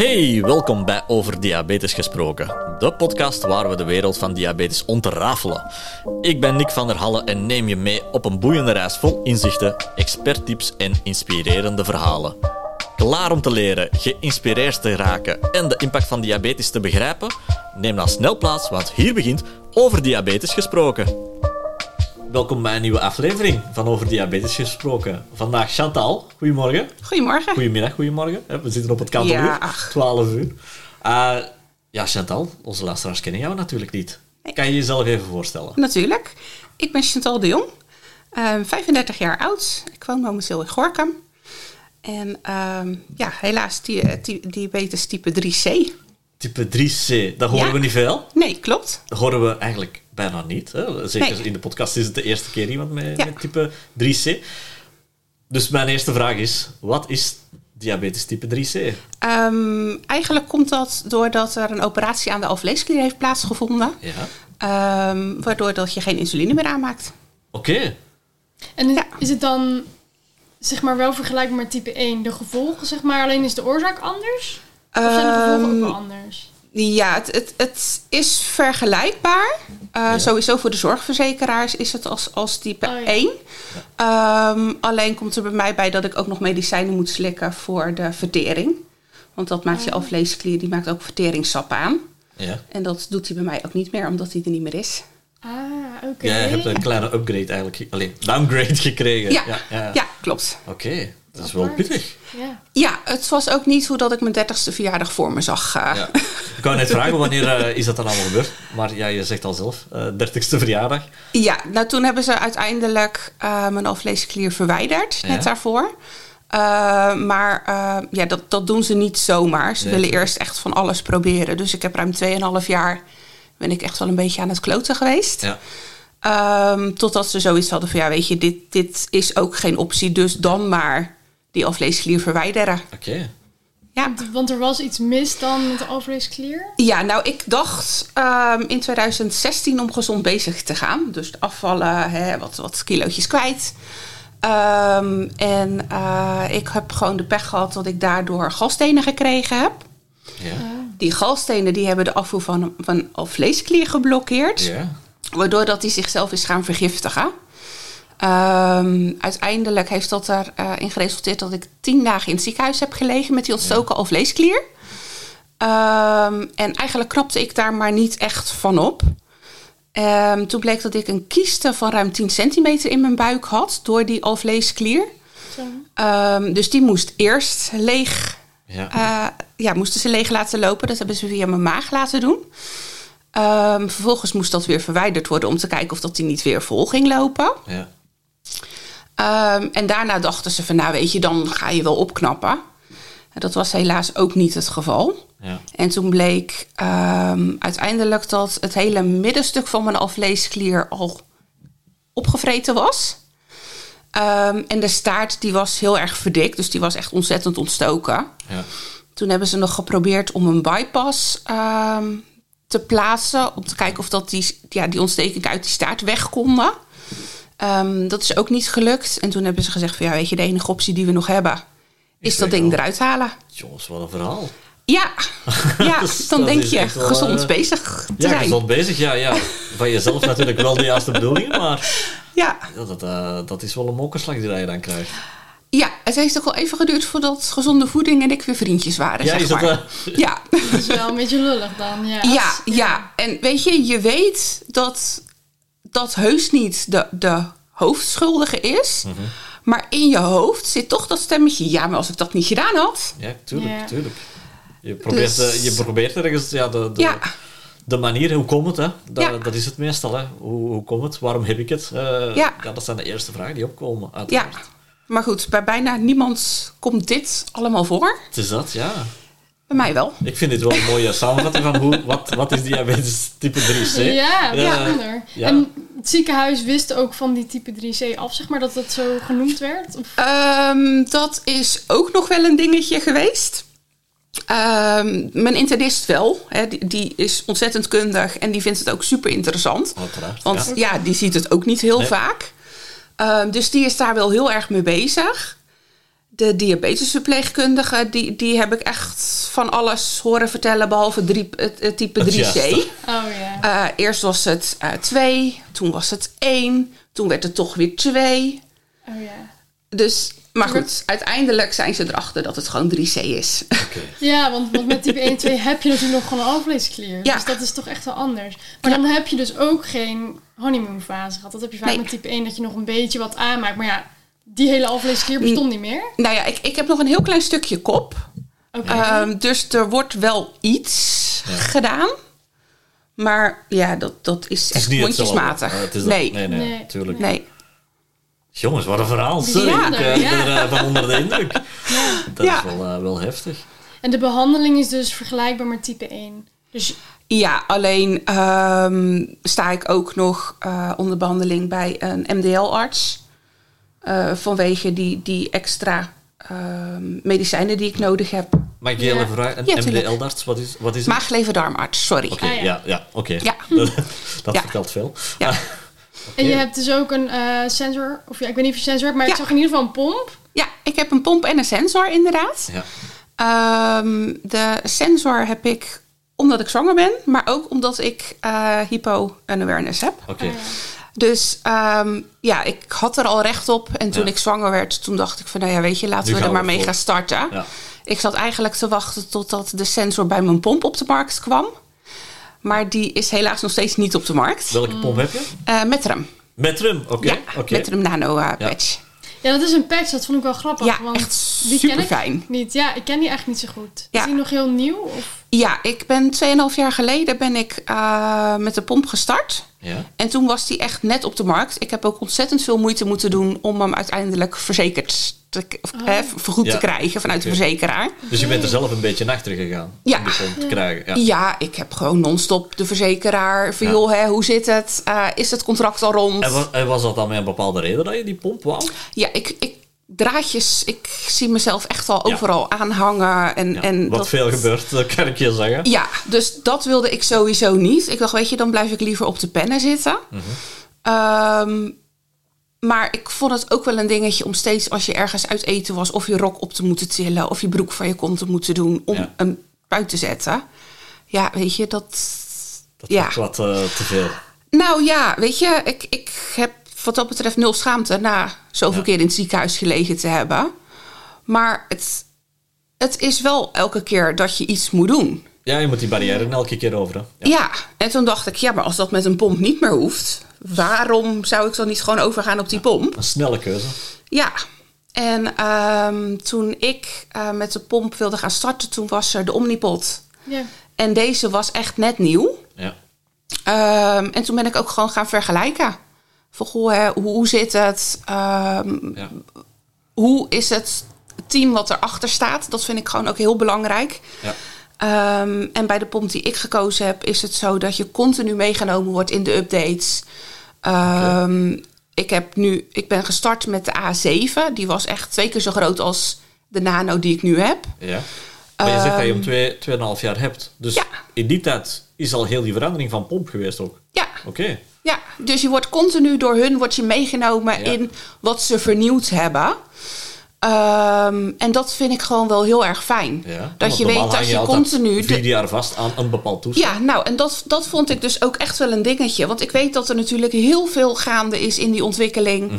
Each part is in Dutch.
Hey, welkom bij Over Diabetes Gesproken, de podcast waar we de wereld van diabetes ontrafelen. Ik ben Nick van der Halle en neem je mee op een boeiende reis vol inzichten, experttips en inspirerende verhalen. Klaar om te leren, geïnspireerd te raken en de impact van diabetes te begrijpen? Neem dan snel plaats, want hier begint Over Diabetes Gesproken. Welkom bij een nieuwe aflevering van Over Diabetes Gesproken. Vandaag Chantal, goedemorgen. Goedemorgen. Goedemiddag, goedemorgen. We zitten op het kantoor, Ja, ach. 12 uur. Uh, ja, Chantal, onze luisteraars kennen jou natuurlijk niet. Kan je jezelf even voorstellen? Natuurlijk. Ik ben Chantal de Jong, eh, 35 jaar oud. Ik woon momenteel in Gorkum. En ehm, ja, helaas die, eh, die, diabetes type 3C. Type 3C, dat horen Ja. we niet veel. Nee, klopt. Dat horen we eigenlijk bijna niet. Hè? Zeker Nee. in de podcast is het de eerste keer iemand met, Ja. met type 3C. Dus mijn eerste vraag is, wat is diabetes type 3C? Ehm, eigenlijk komt dat doordat er een operatie aan de alvleesklier heeft plaatsgevonden. Ja, ehm, waardoor dat je geen insuline meer aanmaakt. oké. En is- Ja. is het dan zeg maar wel vergelijkbaar met type 1? De gevolgen, zeg maar, alleen is de oorzaak anders? Of zijn de gevolgen ook Ehm, wel anders? Ja, het, het, het is vergelijkbaar. Uh, Sowieso voor de zorgverzekeraars is het als, als type Oh, ja. 1. Um, alleen komt er bij mij bij dat ik ook nog medicijnen moet slikken voor de vertering. Want dat maakt je alvleesklier, die maakt ook verteringssap aan. Ja. En dat doet hij bij mij ook niet meer, omdat hij er niet meer is. Ah, oké. Jij hebt een kleine upgrade eigenlijk, ge- alleen downgrade gekregen. Ja, ja, ja, ja. klopt. Oké, dat is wel pittig. Ja. Ja, het was ook niet hoe dat ik mijn dertigste verjaardag voor me zag. uh, Ja. Ik wou net vragen, wanneer eh, is dat dan allemaal gebeurd? Maar ja, je zegt al zelf, eh 30ste verjaardag. Ja, nou toen hebben ze uiteindelijk eh, mijn alvleesklier verwijderd, Ja. net daarvoor. Eh, maar eh, ja, dat, dat doen ze niet zomaar. Ze Nee, willen eerst echt van alles proberen. Dus ik heb ruim 2,5 jaar ben ik echt wel een beetje aan het kloten geweest. Ja. Ehm, totdat ze zoiets hadden van ja, weet je, dit, dit is ook geen optie. Dus dan maar die alvleesklier verwijderen. Oké. Ja. Want er was iets mis dan met de alvleesklier? Ja, nou, ik dacht ehm, in 2016 om gezond bezig te gaan. Dus afvallen, hè, wat, wat kilootjes kwijt. Ehm, en eh, ik heb gewoon de pech gehad dat ik daardoor galstenen gekregen heb. Ja. Die galstenen die hebben de afvoer van, van alvleesklier geblokkeerd. Ja. Waardoor dat die zichzelf is gaan vergiftigen. Ehm, uiteindelijk heeft dat erin geresulteerd dat ik tien dagen in het ziekenhuis heb gelegen met die ontstoken alvleesklier. Ehm, en eigenlijk knapte ik daar maar niet echt van op. Ehm, toen bleek dat ik een kieste van ruim 10 centimeter in mijn buik had door die alvleesklier. Ehm, dus die moest eerst leeg, Ja. eh, ja, moesten ze leeg laten lopen. Dat hebben ze via mijn maag laten doen. Ehm, vervolgens moest dat weer verwijderd worden om te kijken of dat die niet weer vol ging lopen. ja. Ehm, en daarna dachten ze van, nou weet je, dan ga je wel opknappen. En dat was helaas ook niet het geval. Ja. En toen bleek ehm, uiteindelijk dat het hele middenstuk van mijn alvleesklier al opgevreten was. Ehm, en de staart die was heel erg verdikt, dus die was echt ontzettend ontstoken. Ja. Toen hebben ze nog geprobeerd om een bypass te plaatsen. Om te kijken of dat die, ja, die ontsteking uit die staart weg konden. Ehm, dat is ook niet gelukt. En toen hebben ze gezegd van ja, weet je, de enige optie die we nog hebben... is dat ding eruit halen. Jongens, wat een verhaal. Ja, ja Dus dan denk je wel, gezond eh, bezig te Ja, zijn. gezond bezig. Ja, ja. Van jezelf natuurlijk wel de juiste bedoelingen, maar Ja. ja, dat, eh, dat is wel een mokerslag die je dan krijgt. ja, het heeft ook wel even geduurd voordat gezonde voeding en ik weer vriendjes waren, Ja, zeg is dat... maar. eh, Ja. Dat is wel een beetje lullig dan. Ja, Ja, ja. En weet je, je weet dat dat heus niet de, de hoofdschuldige is. Mhm. Maar in je hoofd zit toch dat stemmetje. Ja, maar als ik dat niet gedaan had. ja, tuurlijk, Ja. tuurlijk. Je probeert, Dus- eh, je probeert ergens ja, de, de, Ja. de manier, hoe komt het? Hè? Dat, Ja. dat is het meestal. Hè? Hoe, hoe komt het? Waarom heb ik het? Eh, Ja. dat zijn de eerste vragen die opkomen. Ja. Maar goed, bij bijna niemand komt dit allemaal voor. Het is dat, ja. Bij mij wel. Ik vind dit wel een mooie samenvatting van hoe, wat, wat is diabetes type 3C. Ja, Eh, bijzonder. ja. En het ziekenhuis wist ook van die type 3C af, zeg maar, dat dat zo genoemd werd? Of, Ehm, dat is ook nog wel een dingetje geweest. Ehm, mijn internist wel. Hè, die, die is ontzettend kundig en die vindt het ook super interessant. Uiteraard, Want ja. ja. die ziet het ook niet heel Nee. vaak. Ehm, dus die is daar wel heel erg mee bezig. De diabetesverpleegkundige, die, die heb ik echt van alles horen vertellen, behalve drie, het, type Het 3C. juiste. Oh ja. Eh, eerst was het 2, toen was het 1, toen werd het toch weer 2. Oh ja. Dus, maar goed, uiteindelijk zijn ze erachter dat het gewoon 3C is. Oké. Ja, want, want met type 1 en 2 heb je natuurlijk nog gewoon een alvleesklier. Ja. Dus dat is toch echt wel anders. Maar Ja. dan heb je dus ook geen honeymoon fase gehad. Dat heb je vaak Nee. met type 1, dat je nog een beetje wat aanmaakt. Maar ja, die hele alvleesklier bestond niet meer. nou ja, ik, ik heb nog een heel klein stukje kop. Ehm, dus er wordt wel iets Ja. gedaan. Maar ja, dat, dat is, Het is echt mondjesmatig. Het is nee, nee, nee, Nee. tuurlijk. nee. Jongens, wat een verhaal. Sorry, Ja. ik eh, Ja. ben er eh, van onder de indruk. Dat Ja. is wel, eh, wel heftig. En de behandeling is dus vergelijkbaar met type 1. Dus Ja, alleen ehm, sta ik ook nog eh, onder behandeling bij een MDL-arts. Eh, vanwege die, die extra ehm, medicijnen die ik nodig heb. Mag ik je even vragen? Een. MDL-darts, wat is, wat is het? Maag-lever-darmarts, sorry. Oké, Ah, ja. ja, ja, oké. Ja. Dat, Ja. vertelt veel. Ja. Ah, En je hebt dus ook een eh, sensor, of ja, ik weet niet of je sensor hebt, maar ik zag in ieder geval een pomp. Ja, ik heb een pomp en een sensor inderdaad. Ja. Ehm, de sensor heb ik omdat ik zwanger ben, maar ook omdat ik eh hypo en awareness heb. Oké. Ja. Dus ehm, ja, ik had er al recht op. En toen Ja. ik zwanger werd, toen dacht ik van, nou ja, weet je, laten we er maar mee voor. gaan starten. Ja. Ik zat eigenlijk te wachten totdat de sensor bij mijn pomp op de markt kwam. Maar die is helaas nog steeds niet op de markt. Welke pomp heb je? Eh Metrum. Metrum, oké. Ja. Metrum Nano eh, patch. Ja, dat is een patch, dat vond ik wel grappig. Ja, want echt die ken ik. Niet. Ja, ik ken die eigenlijk niet zo goed. Ja. Is die nog heel nieuw? Of? Ja, ik ben 2,5 jaar geleden ben ik eh, met de pomp gestart. Ja. En toen was die echt net op de markt. Ik heb ook ontzettend veel moeite moeten doen om hem uiteindelijk verzekerd te, Oh. hè, vergoed Ja. te krijgen vanuit de verzekeraar. Dus je bent er zelf een beetje achter gegaan Ja. om die pomp te krijgen. Ja. Ja, ik heb gewoon non-stop de verzekeraar. Van Ja. joh, hè, hoe zit het? Eh, is het contract al rond? En, was, en was dat dan met een bepaalde reden dat je die pomp wou? Ja, ik, ik draadjes, ik zie mezelf echt al Ja. overal aanhangen. En, Ja, en wat dat, veel gebeurt, dat kan ik je zeggen. Ja, dus dat wilde ik sowieso niet. Ik dacht, weet je, dan blijf ik liever op de pennen zitten. Mhm. Ehm, maar ik vond het ook wel een dingetje om steeds als je ergens uit eten was... of je rok op te moeten tillen of je broek van je kont te moeten doen... om Ja. hem buiten te zetten. Ja, weet je, dat... Dat Ja. wat eh, te veel. Nou ja, weet je, ik, ik heb wat dat betreft nul schaamte... na zoveel Ja. keer in het ziekenhuis gelegen te hebben. Maar het, het is wel elke keer dat je iets moet doen. Ja, je moet die barrière elke keer over. Hè? Ja. Ja. en toen dacht ik, ja, maar als dat met een pomp niet meer hoeft, waarom zou ik dan niet gewoon overgaan op die pomp? Een snelle keuze. Ja, en ehm, toen ik eh, met de pomp wilde gaan starten, toen was er de Omnipod. Ja. En deze was echt net nieuw. Ja. Ehm, en toen ben ik ook gewoon gaan vergelijken. Van, goh, hè, hoe, hoe zit het? Ehm, Ja. hoe is het team wat erachter staat? Dat vind ik gewoon ook heel belangrijk. Ja. Ehm, en bij de pomp die ik gekozen heb, is het zo dat je continu meegenomen wordt in de updates. Ehm, Ik heb nu, ik ben gestart met de A7. Die was echt twee keer zo groot als de Nano die ik nu heb. Ja. Maar je zegt dat je hem twee, tweeënhalf jaar hebt. Dus Ja. in die tijd is al heel die verandering van pomp geweest ook. Ja, Oké. Ja, dus je wordt continu door hun wordt je meegenomen Ja. in wat ze vernieuwd hebben. Ehm, en dat vind ik gewoon wel heel erg fijn. Ja. Dat je weet dat je altijd continu... Vier jaar vast aan een bepaald toestel. Ja, nou, en dat, dat vond ik dus ook echt wel een dingetje. Want ik weet dat er natuurlijk heel veel gaande is in die ontwikkeling.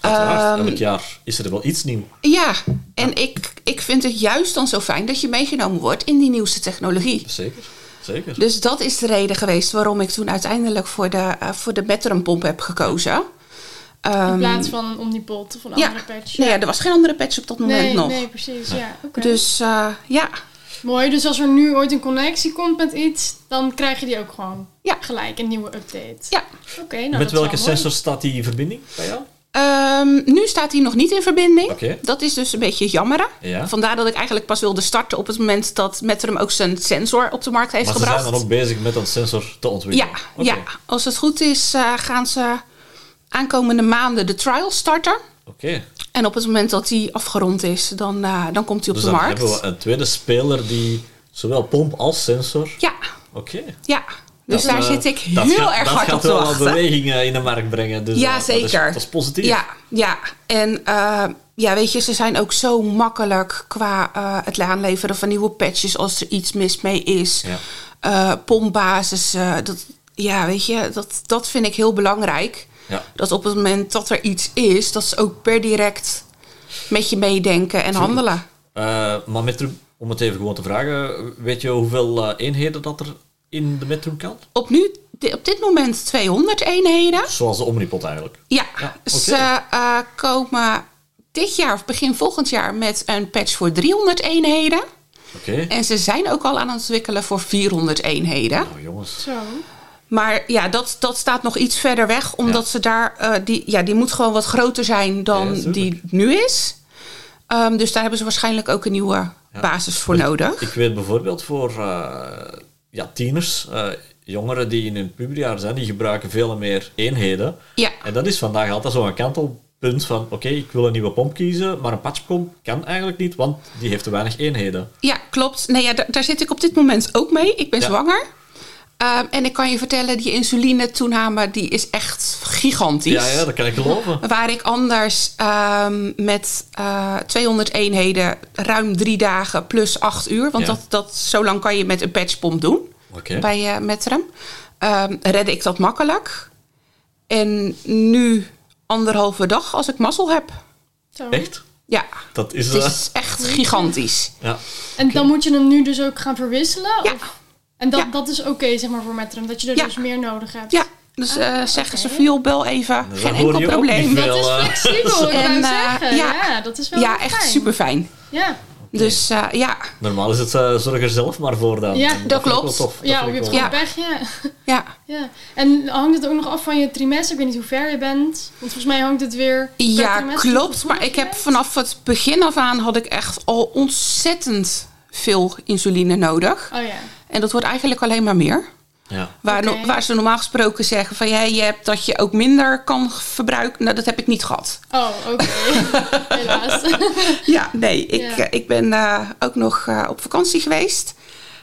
Ehm, elk jaar is er wel iets nieuws. Ja, en ik, ik vind het juist dan zo fijn dat je meegenomen wordt in die nieuwste technologie. Zeker. Zeker. Dus dat is de reden geweest waarom ik toen uiteindelijk voor de, eh voor de Metrum pomp heb gekozen. In Ehm, plaats van een Omnipod of een ja, andere patch. nee, ja, er was geen andere patch op dat moment nee, nog. nee, precies. Ja, oké. Dus eh, ja, Mooi, dus als er nu ooit een connectie komt met iets, dan krijg je die ook gewoon Ja. gelijk, een nieuwe update. ja. Oké, nou Met dat is welke mooi. sensor staat die verbinding bij jou? Ehm, nu staat hij nog niet in verbinding. Dat is dus een beetje jammeren. Ja. Vandaar dat ik eigenlijk pas wilde starten op het moment dat Metrum ook zijn sensor op de markt heeft Maar ze gebracht. zijn dan ook bezig met een sensor te ja, ontwikkelen. Oké. ja, als het goed is eh, gaan ze aankomende maanden de trial starten. Oké. En op het moment dat die afgerond is, dan, eh, dan komt hij op Dus de dan markt. hebben we een tweede speler die zowel pomp als sensor. Ja, Oké. ja. Dus Dat, daar eh, zit ik dat heel erg dat hard op te wel wat wachten. beweging eh, in de markt brengen. Dus, Ja, eh, dat is- zeker. Dat is, positief. Ja, ja. En eh, ja, weet je, ze zijn ook zo makkelijk qua eh, het aanleveren van nieuwe patches als er iets mis mee is. Ja. Pompbasis, dat, ja, weet je, dat, dat vind ik heel belangrijk. Ja. Dat op het moment dat er iets is, dat ze ook per direct met je meedenken en handelen. Maar Metro, om het even gewoon te vragen, weet je hoeveel eenheden dat er in de Metro kan? Op, nu, op dit moment 200 eenheden. Zoals de Omnipot eigenlijk. Ja, Ja, ze eh, komen dit jaar of begin volgend jaar met een patch voor 300 eenheden. Oké. En ze zijn ook al aan het ontwikkelen voor 400 eenheden. Nou jongens. Zo. Maar ja, dat, dat staat nog iets verder weg. Omdat ze daar... eh, die, ja, die moet gewoon wat groter zijn dan Ja, die nu is. Ehm, dus daar hebben ze waarschijnlijk ook een nieuwe basis voor nodig. Ik weet bijvoorbeeld voor eh, ja, tieners, eh, jongeren die in hun puberjaar zijn, die gebruiken veel meer eenheden. Ja. En dat is vandaag altijd zo'n kantelpunt van, oké, ik wil een nieuwe pomp kiezen, maar een patchpomp kan eigenlijk niet, want die heeft te weinig eenheden. Ja, klopt. Nee, ja, daar, daar zit ik op dit moment ook mee. Ik ben Ja. zwanger. Ehm, en ik kan je vertellen, die insuline-toename die is echt gigantisch. Ja, ja, dat kan ik geloven. Waar ik anders ehm, met eh 200 eenheden ruim drie dagen plus acht uur... want Ja. dat, dat, zo lang kan je met een patchpomp doen Oké. bij uh, Metrum... ehm redde ik dat makkelijk. En nu anderhalve dag als ik mazzel heb. Zo. Echt? Ja, Dat is... het eh, is echt gigantisch. ja. En dan moet je hem nu dus ook gaan verwisselen? Ja. Of? En dat, Ja. dat is oké, zeg maar, voor Metrum. Dat je er Ja. dus meer nodig hebt. Ja, dus eh, Ah, zeggen ze bel even. Dat Geen enkel probleem. Dat is eh, flexibel, ik En, eh, zeggen. ja. Ja, dat is wel Ja, fijn. echt super fijn. Ja, Dus eh, ja, Normaal is het eh, zorg er zelf maar voor dan. Ja, dat klopt. wel tof. Dat ja je hebt Ja. pech, ja. ja. ja. En hangt het ook nog af van je trimester? Ik weet niet hoe ver je bent. Want volgens mij hangt het weer Ja, klopt. Maar goed ik heb vanaf het begin af aan had ik echt al ontzettend veel insuline nodig. Oh ja. En dat wordt eigenlijk alleen maar meer. Ja. Waar, no- waar ze normaal gesproken zeggen van ja, je hebt dat je ook minder kan verbruiken. Nou, dat heb ik niet gehad. Oh, oké. Helaas. Ja, nee. Ik, Ja. eh, ik ben eh, ook nog eh, op vakantie geweest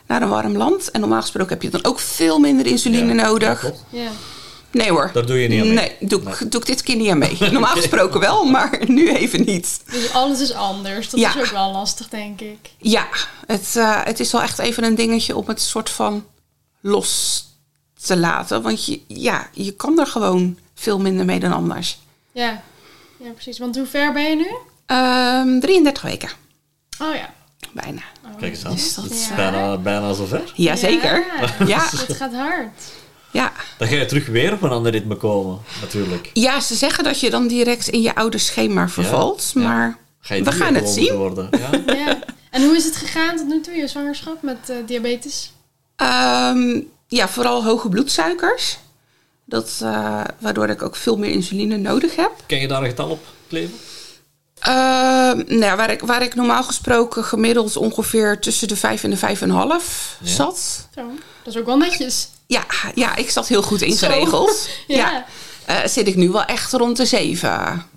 naar een warm land. En normaal gesproken heb je dan ook veel minder insuline Ja, nodig. ja. Nee hoor. Daar doe je niet aan mee. Nee, doe, ik- doe ik dit keer niet aan mee. Normaal gesproken wel, maar nu even niet. Dus alles is anders. Dat Ja. is ook wel lastig, denk ik. Ja, het, eh, het is wel echt even een dingetje om het soort van los te laten. Want je, ja, je kan er gewoon veel minder mee dan anders. Ja. Ja, precies. Want hoe ver ben je nu? Ehm 33 weken, Oh ja. bijna. Kijk eens aan. Dus dat, Het is Ja. bijna, bijna zover. Jazeker. Ja. Ja, Het gaat hard. Ja. Dan ga je terug weer op een ander ritme komen, natuurlijk. ja, ze zeggen dat je dan direct in je oude schema vervalt. Ja. Maar Ga we gaan het zien. Worden. Ja? Ja. En hoe is het gegaan tot nu toe, je zwangerschap met eh, diabetes? Ehm, ja, vooral hoge bloedsuikers. Dat, eh, waardoor ik ook veel meer insuline nodig heb. Kan je daar een getal op kleven? Ehm, nou ja, waar, ik, waar ik normaal gesproken gemiddeld ongeveer tussen de 5 en de 5,5 Ja. zat. Zo. Dat is ook wel netjes. Ja, ja, ik zat heel goed Zo. ingeregeld. Ja. ja. Eh, zit ik nu wel echt rond de 7.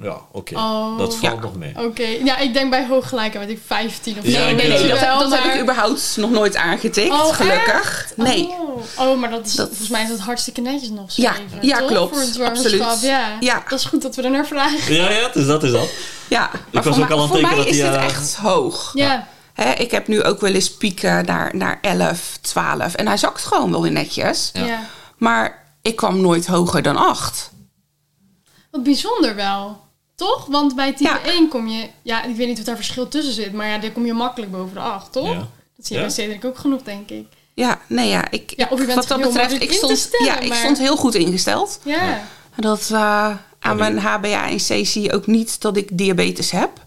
Ja, oké. Oh. Dat valt Ja. nog mee. Oké. Ja, ik denk bij hooggelijke, weet ik, 15 of Ja, zo. Nee, ik, nee, nee, dat, Wel, dat heb ik überhaupt nog nooit aangetikt, Oh, gelukkig. Nee. Oh. oh, maar dat is, Dat- volgens mij is dat hartstikke netjes nog Ja, zeven, ja, toch? klopt. Voor Absoluut. Ja. Ja. Dat is goed dat we er naar vragen. Ja, ja, dus dat is dat. Ja, maar was voor, ook mij- al aan het voor mij dat is die, dit eh, echt hoog. Ja. Hè, ik heb nu ook wel eens pieken naar, naar 11, 12. En hij zakt gewoon wel weer netjes. Ja. Maar ik kwam nooit hoger dan 8. Wat bijzonder wel. Toch? Want bij type Ja. 1 kom je... Ja, ik weet niet of daar verschil tussen zit. Maar ja, daar kom je makkelijk boven de 8, toch? Ja. Dat zie je Ja. bij Cedric ook genoeg, denk ik. Ja, nee ja, ik, Ja, of je bent wat dat heel betreft, ik stond, stellen, ja, ik stond heel goed ingesteld. Ja. Dat eh, aan mijn HbA en C zie je ook niet dat ik diabetes heb.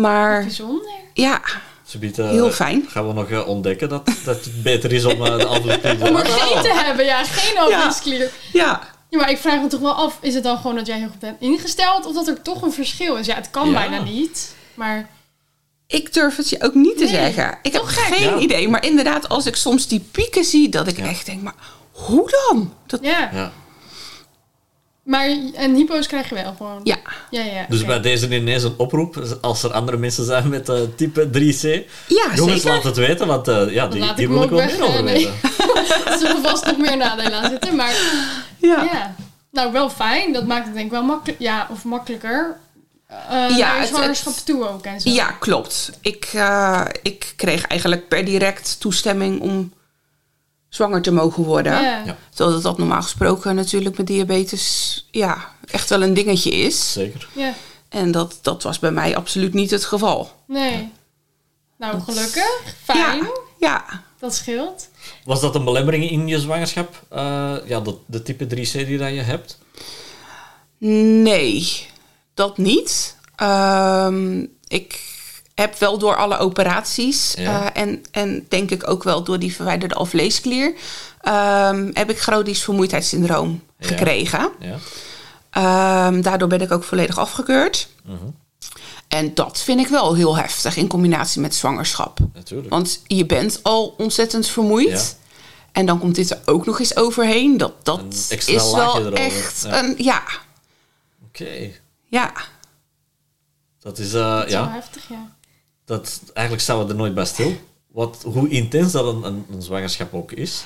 Maar Bijzonder. ja, Heel fijn. Gaan we nog eh, ontdekken dat, dat het beter is om eh, de afdeling Om er geen te hebben, ja. Geen overheidsklier. ja, Ja, maar ik vraag me toch wel af, is het dan gewoon dat jij heel goed bent ingesteld of dat er toch een verschil is? Ja, het kan Ja. bijna niet, maar ik durf het je ook niet te Nee, zeggen. Ik heb gek. geen Ja. idee. Maar inderdaad, als ik soms die pieken zie, dat ik Ja. echt denk, maar hoe dan? Dat, ja. Maar en hypo's krijg je wel gewoon. ja. ja, ja Dus bij deze ineens een oproep, als er andere mensen zijn met eh, type 3C. Ja, Jongens, zeker. laat het weten, want eh, ja, die, die ik wil ik wel ook meer over weten. er zullen vast nog meer nadelen aan zitten. Maar Ja. ja. Nou, wel fijn. Dat maakt het denk ik wel makkelijk. Ja, of makkelijker. Uh, Ja, zwangerschap het- toe ook en zo. Ja, klopt. Ik, eh, ik kreeg eigenlijk per direct toestemming om zwanger te mogen worden. Ja. Ja. Terwijl dat normaal gesproken natuurlijk met diabetes ja, echt wel een dingetje is. Zeker. Ja. En dat, dat was bij mij absoluut niet het geval. Nee. Nou, gelukkig. Fijn. Ja, ja. Dat scheelt. Was dat een belemmering in je zwangerschap? Eh, ja, de, de type 3C die dat je hebt? Nee, dat niet. Ehm, ik heb wel door alle operaties Ja. eh, en, en denk ik ook wel door die verwijderde alvleesklier... ehm, heb ik chronisch vermoeidheidssyndroom Ja. gekregen. Ja. Ehm, daardoor ben ik ook volledig afgekeurd. Mhm. En dat vind ik wel heel heftig in combinatie met zwangerschap. Natuurlijk. Want je bent al ontzettend vermoeid. Ja. En dan komt dit er ook nog eens overheen. Dat, Een dat extra is laagje wel erover. echt Ja. een... Ja, Oké. ja. Dat is, eh, Dat is wel ja, heftig, ja. Dat, eigenlijk staan we er nooit bij stil. Wat, hoe intens dat een, een, een zwangerschap ook is.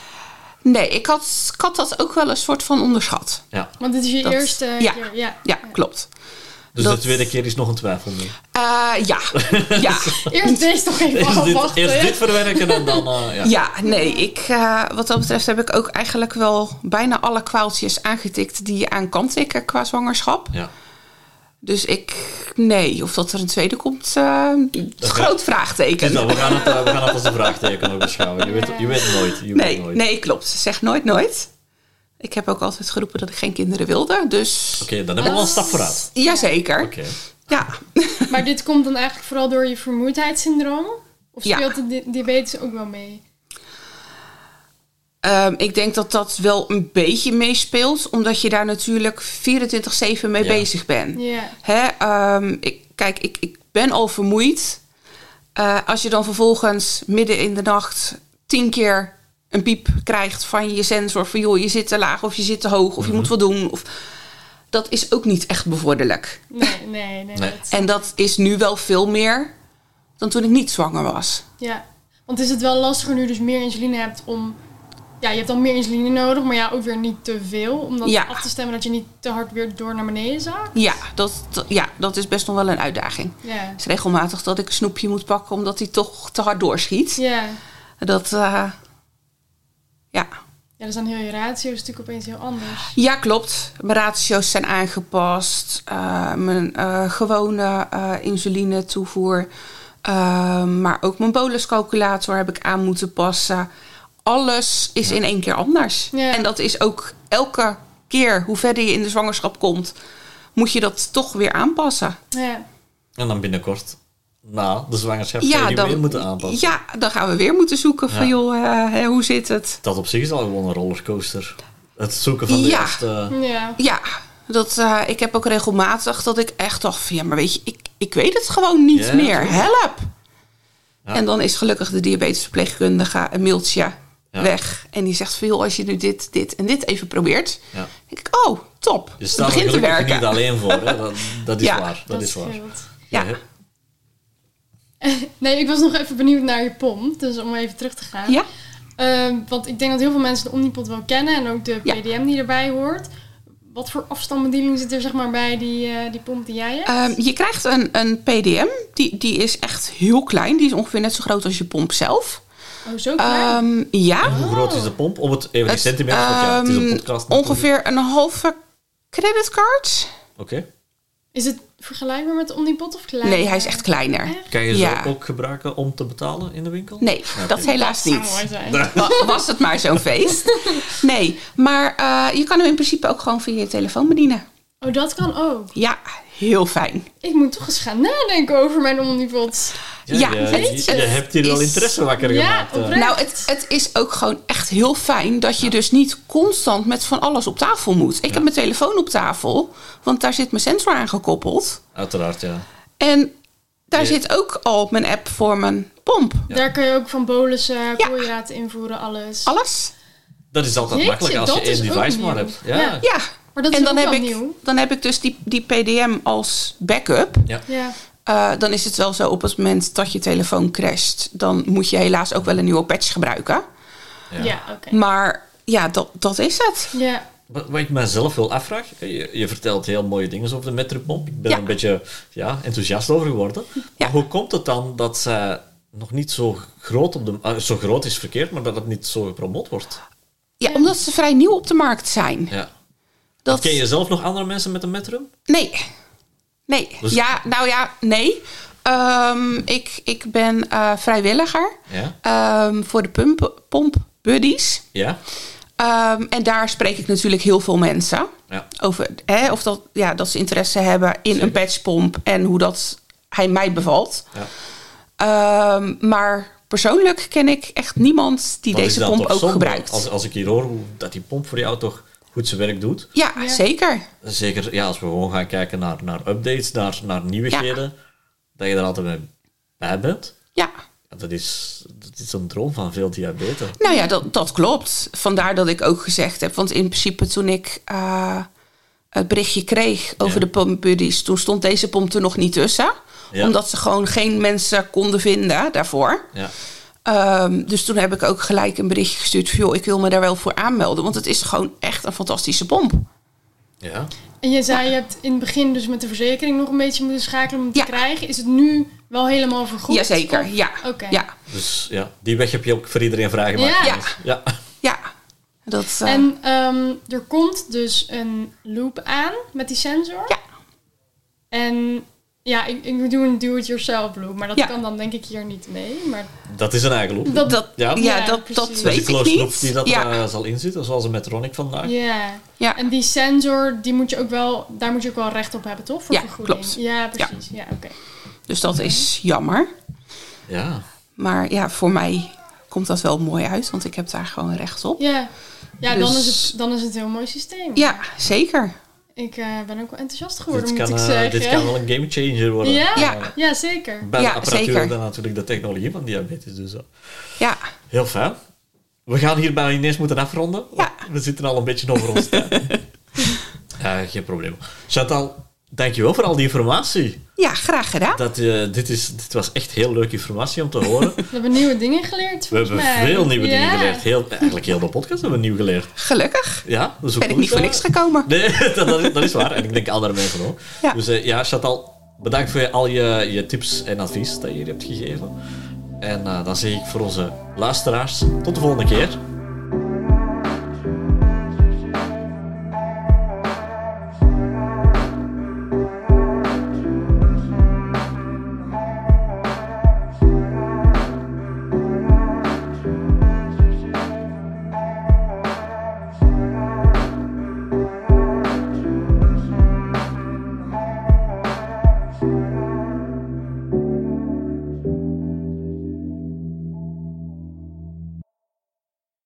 Nee, ik had, ik had dat ook wel een soort van onderschat. Ja. Want dit is je Dat- eerste ja. keer. Ja. Ja, klopt. Dus Dat- de tweede keer is nog een twijfel meer. Eh, ja, ja. Eerst deze toch even Eerst dit, eerst dit verwerken en dan... eh, ja. Ja, nee, ik, eh, wat dat betreft heb ik ook eigenlijk wel bijna alle kwaaltjes aangetikt die je aan kan tikken qua zwangerschap. Ja. Dus ik, nee, of dat er een tweede komt, eh groot vraagteken. Dus we, gaan het, eh, we gaan het als een vraagteken ook beschouwen. Je weet, je weet nooit. Je Nee, weet nooit. nee, klopt. Zeg nooit nooit. Ik heb ook altijd geroepen dat ik geen kinderen wilde, dus Oké, dan hebben we wel een stap vooruit. jazeker. Oké. Ja. Maar dit komt dan eigenlijk vooral door je vermoeidheidssyndroom? Of Ja. speelt de di- diabetes ook wel mee? Ehm, ik denk dat dat wel een beetje meespeelt, omdat je daar natuurlijk 24-7 mee Ja. bezig bent. Ja. Hè, ehm, ik, kijk, ik, ik ben al vermoeid. Eh, als je dan vervolgens midden in de nacht tien keer een piep krijgt van je sensor van joh, je zit te laag of je zit te hoog of je moet wat doen. Of, dat is ook niet echt bevorderlijk. Nee, nee, nee. Nee. dat- En dat is nu wel veel meer dan toen ik niet zwanger was. ja. Want is het wel lastiger nu dus meer insuline hebt om... Ja, je hebt dan meer insuline nodig, maar ja, ook weer niet te veel. Om dat Ja. af te stemmen dat je niet te hard weer door naar beneden zakt. Ja dat, ja, dat is best nog wel een uitdaging. Het is regelmatig dat ik een snoepje moet pakken omdat hij toch te hard doorschiet. Ja. Dat, eh, ja. Ja, dus dan heel je ratio is natuurlijk opeens heel anders. ja, klopt. Mijn ratio's zijn aangepast. Eh, mijn eh, gewone insuline toevoer. Maar ook mijn boluscalculator heb ik aan moeten passen. Alles is in één keer anders. Ja. En dat is ook elke keer hoe verder je in de zwangerschap komt, moet je dat toch weer aanpassen. Ja. En dan binnenkort, na de zwangerschap, je die weer moeten aanpassen. ja, dan gaan we weer moeten zoeken van Ja. joh, eh, hè, hoe zit het? Dat op zich is al gewoon een rollercoaster. Het zoeken van de Ja. eerste... Ja. Ja, dat, eh, ik heb ook regelmatig dat ik echt dacht van ja, maar weet je, ik, ik weet het gewoon niet Ja, meer. Help! Ja. En dan is gelukkig de diabetesverpleegkundige een mailtje Ja. weg. En die zegt van joh, als je nu dit, dit en dit even probeert. Ja. denk ik, oh, top. Je Het staat begint te werken. niet alleen voor. Hè? Dat, dat is Ja, waar. Dat, is waar. Ja. Nee, ik was nog even benieuwd naar je pomp. Dus om even terug te gaan. Ja, Ehm, want ik denk dat heel veel mensen de Omnipod wel kennen. En ook de Ja. PDM die erbij hoort. Wat voor afstandsbediening zit er zeg maar bij die, eh, die pomp die jij hebt? Ehm, je krijgt een, een PDM, die, die is echt heel klein. Die is ongeveer net zo groot als je pomp zelf. Oh, zo klein. Ehm, ja, Hoe groot is de pomp? Om het even in want ja, het is een ehm, podcast. natuurlijk. ongeveer een halve creditcard. Oké. is het vergelijkbaar met de Omnipod of kleiner? Nee, hij is echt kleiner. Echt? Kan je Ja. ze ook gebruiken om te betalen in de winkel? Nee, dat helaas Dat zou niet. mooi zijn. Wa- Was het maar zo'n feest? Nee, maar eh, je kan hem in principe ook gewoon via je telefoon bedienen. Oh, dat kan ook. Ja, heel fijn. Ik moet toch eens gaan nadenken over mijn Omnipod. Ja, weet je, je, je hebt hier is- interesse wakker Ja, gemaakt. eh. oprecht. Nou, het, het is ook gewoon echt heel fijn dat je dus niet constant met van alles op tafel moet. Ik heb mijn telefoon op tafel, want daar zit mijn sensor aan gekoppeld. Uiteraard, ja. En daar Ja. zit ook al mijn app voor mijn pomp. Ja. Daar kun je ook van bolussen, Ja. koolhydraten invoeren, alles. Alles. Dat is altijd Jeetje, makkelijk als je één device maar hebt. Ja. Maar dat is en dan ook heb, ik, nieuw. dan heb ik dus die, die PDM als backup. Ja. Ja. Eh, dan is het wel zo op het moment dat je telefoon crasht, dan moet je helaas ook wel een nieuwe patch gebruiken. Ja. Ja, oké. Maar ja, dat, dat is het. Ja. Wat, wat ik mezelf wil afvraag, je, je vertelt heel mooie dingen over de metropomp. Ik ben Ja. er een beetje ja, enthousiast over geworden. Ja. Maar hoe komt het dan dat zij nog niet zo groot op de... ah, zo groot is verkeerd, maar dat het niet zo gepromoot wordt? Ja, omdat ze vrij nieuw op de markt zijn. Ja. Dat... Ken je zelf nog andere mensen met een metrum? Nee. Nee. Dus- Ja, nou ja, nee. Ehm, ik, ik ben eh, vrijwilliger Ja. ehm, voor de pump, Pomp Buddies. Ja? Ehm, en daar spreek ik natuurlijk heel veel mensen Ja. over. Hè, of dat, ja, dat ze interesse hebben in Zeker. een patchpomp en hoe dat hij mij bevalt. ja. Maar persoonlijk ken ik echt niemand die Wat deze pomp ook zonde? gebruikt. Als, als ik hier hoor hoe dat die pomp voor jou toch goed zijn werk doet. Ja, Ja. zeker. Zeker ja, als we gewoon gaan kijken naar, naar updates, naar, naar nieuwigheden, dat je er altijd bij, bent. Ja. Ja, dat, is, dat is een droom van veel diabetes. Nou ja, dat, dat klopt. Vandaar dat ik ook gezegd heb. Want in principe toen ik eh, het berichtje kreeg over Ja. de pomp buddies... toen stond deze pomp er nog niet tussen. Ja. Omdat ze gewoon geen mensen konden vinden daarvoor. Ja. Ehm, dus toen heb ik ook gelijk een berichtje gestuurd... van joh, ik wil me daar wel voor aanmelden. Want het is gewoon echt een fantastische pomp. Ja. En je zei, je hebt in het begin dus met de verzekering nog een beetje moeten schakelen om het Ja. te krijgen. Is het nu wel helemaal vergoed? Jazeker, Of- ja. Oké. Ja, Dus ja, die weg heb je ook voor iedereen vrijgemaakt. Ja. Ja. jongens. ja. ja. Dat, eh, En ehm, er komt dus een loop aan met die sensor. Ja. En ja, ik, ik doe een do-it-yourself loop, maar dat Ja. kan dan denk ik hier niet mee. Maar Dat is een eigen loop. dat, dat, Ja. ja, Ja, dat, dat weet die ik closed loop niet. die dat ja. er eh, zal inzitten, zoals een Metronic vandaag. ja. Ja. En die sensor, die moet je ook wel, daar moet je ook wel recht op hebben, toch? Voor Ja, vergoeding. klopt. Ja, precies. Ja, oké. Dus dat is jammer. Ja. Maar ja, voor mij komt dat wel mooi uit, want ik heb daar gewoon recht op. Ja, ja dan, Dus- is het, dan is het een heel mooi systeem. Ja, zeker. Ik eh, ben ook wel enthousiast geworden, Dit moet kan, ik eh, zeggen. dit kan wel een game changer worden. Ja? Ja. Ja, zeker. Bij de Ja, apparatuur zeker. dan natuurlijk de technologie van diabetes. Dus, eh, Ja, heel fijn. We gaan hierbij ineens moeten afronden. Ja. We zitten al een beetje over ons tijd. Geen probleem. Chantal, dankjewel voor al die informatie. ja graag gedaan. Dat, eh, dit, is, dit was echt heel leuke informatie om te horen. We hebben nieuwe dingen geleerd, We hebben mij. veel nieuwe Ja. dingen geleerd. Heel, eigenlijk heel de podcast hebben we nieuw geleerd. Gelukkig Ja, dat is ook ben ik niet voor niks gekomen. Nee, dat, dat is, dat is waar. En ik denk andere mensen ook. Ja. Dus eh, ja, Chantal, bedankt voor al je, je tips en advies dat je hier hebt gegeven. En eh, dan zeg ik voor onze luisteraars, tot de volgende keer.